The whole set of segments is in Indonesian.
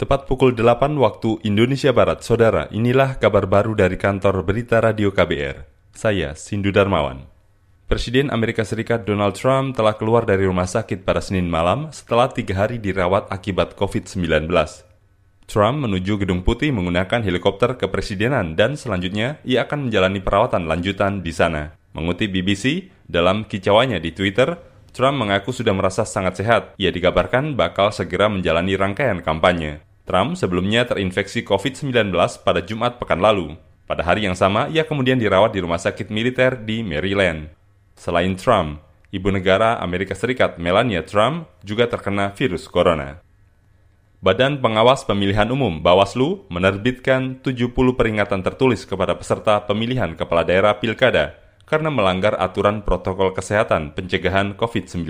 Tepat pukul 8 waktu Indonesia Barat, Saudara, inilah kabar baru dari kantor Berita Radio KBR. Saya, Sindu Darmawan. Presiden Amerika Serikat Donald Trump telah keluar dari rumah sakit pada Senin malam setelah tiga hari dirawat akibat COVID-19. Trump menuju Gedung Putih menggunakan helikopter kepresidenan dan selanjutnya ia akan menjalani perawatan lanjutan di sana. Mengutip BBC, dalam kicauannya di Twitter, Trump mengaku sudah merasa sangat sehat. Ia dikabarkan bakal segera menjalani rangkaian kampanye. Trump sebelumnya terinfeksi COVID-19 pada Jumat pekan lalu. Pada hari yang sama, ia kemudian dirawat di rumah sakit militer di Maryland. Selain Trump, ibu negara Amerika Serikat Melania Trump juga terkena virus corona. Badan Pengawas Pemilihan Umum Bawaslu menerbitkan 70 peringatan tertulis kepada peserta pemilihan kepala daerah Pilkada karena melanggar aturan protokol kesehatan pencegahan COVID-19.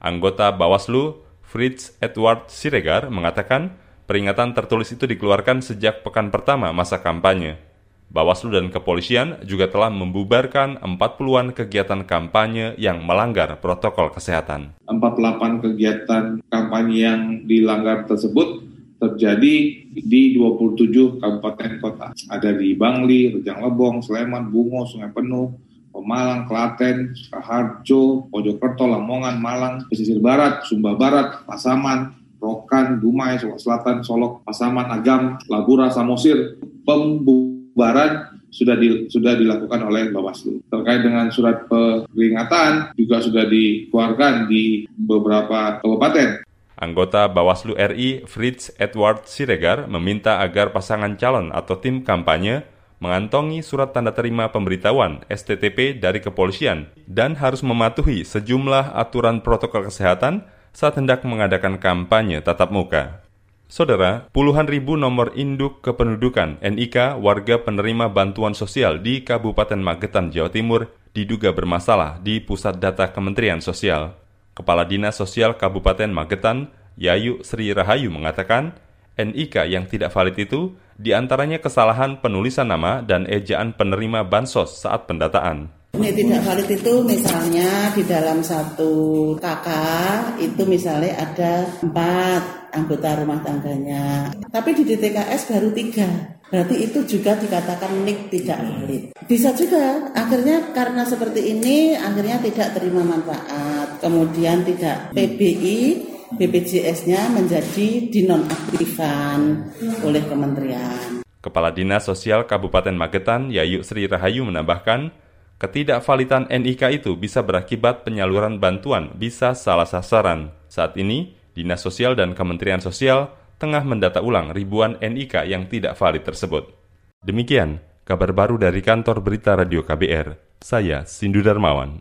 Anggota Bawaslu, Fritz Edward Siregar, mengatakan Peringatan tertulis itu dikeluarkan sejak pekan pertama masa kampanye. Bawaslu dan kepolisian juga telah membubarkan 40-an kegiatan kampanye yang melanggar protokol kesehatan. 48 kegiatan kampanye yang dilanggar tersebut terjadi di 27 kabupaten kota. Ada di Bangli, Rejang Lebong, Sleman, Bungo, Sungai Penuh, Pemalang, Klaten, Sukaharjo, Mojokerto, Lamongan, Malang, Pesisir Barat, Sumba Barat, Pasaman, Rokan, Dumai, Solok Selatan, Solok, Pasaman, Agam, Labura, Samosir. Pembubaran sudah di, sudah dilakukan oleh Bawaslu. Terkait dengan surat peringatan juga sudah dikeluarkan di beberapa kabupaten. Anggota Bawaslu RI Fritz Edward Siregar meminta agar pasangan calon atau tim kampanye mengantongi surat tanda terima pemberitahuan STTP dari kepolisian dan harus mematuhi sejumlah aturan protokol kesehatan saat hendak mengadakan kampanye tatap muka. Saudara, puluhan ribu nomor induk kependudukan NIK warga penerima bantuan sosial di Kabupaten Magetan, Jawa Timur diduga bermasalah di Pusat Data Kementerian Sosial. Kepala Dinas Sosial Kabupaten Magetan, Yayu Sri Rahayu mengatakan, NIK yang tidak valid itu di antaranya kesalahan penulisan nama dan ejaan penerima bansos saat pendataan. Ini tidak valid itu misalnya di dalam satu kakak itu misalnya ada empat anggota rumah tangganya. Tapi di DTKS baru tiga. Berarti itu juga dikatakan NIK tidak valid. Bisa juga akhirnya karena seperti ini akhirnya tidak terima manfaat. Kemudian tidak PBI BPJS-nya menjadi dinonaktifan oleh kementerian. Kepala Dinas Sosial Kabupaten Magetan, Yayu Sri Rahayu menambahkan, Ketidakvalidan NIK itu bisa berakibat penyaluran bantuan bisa salah sasaran. Saat ini, Dinas Sosial dan Kementerian Sosial tengah mendata ulang ribuan NIK yang tidak valid tersebut. Demikian kabar baru dari kantor Berita Radio KBR. Saya Sindu Darmawan.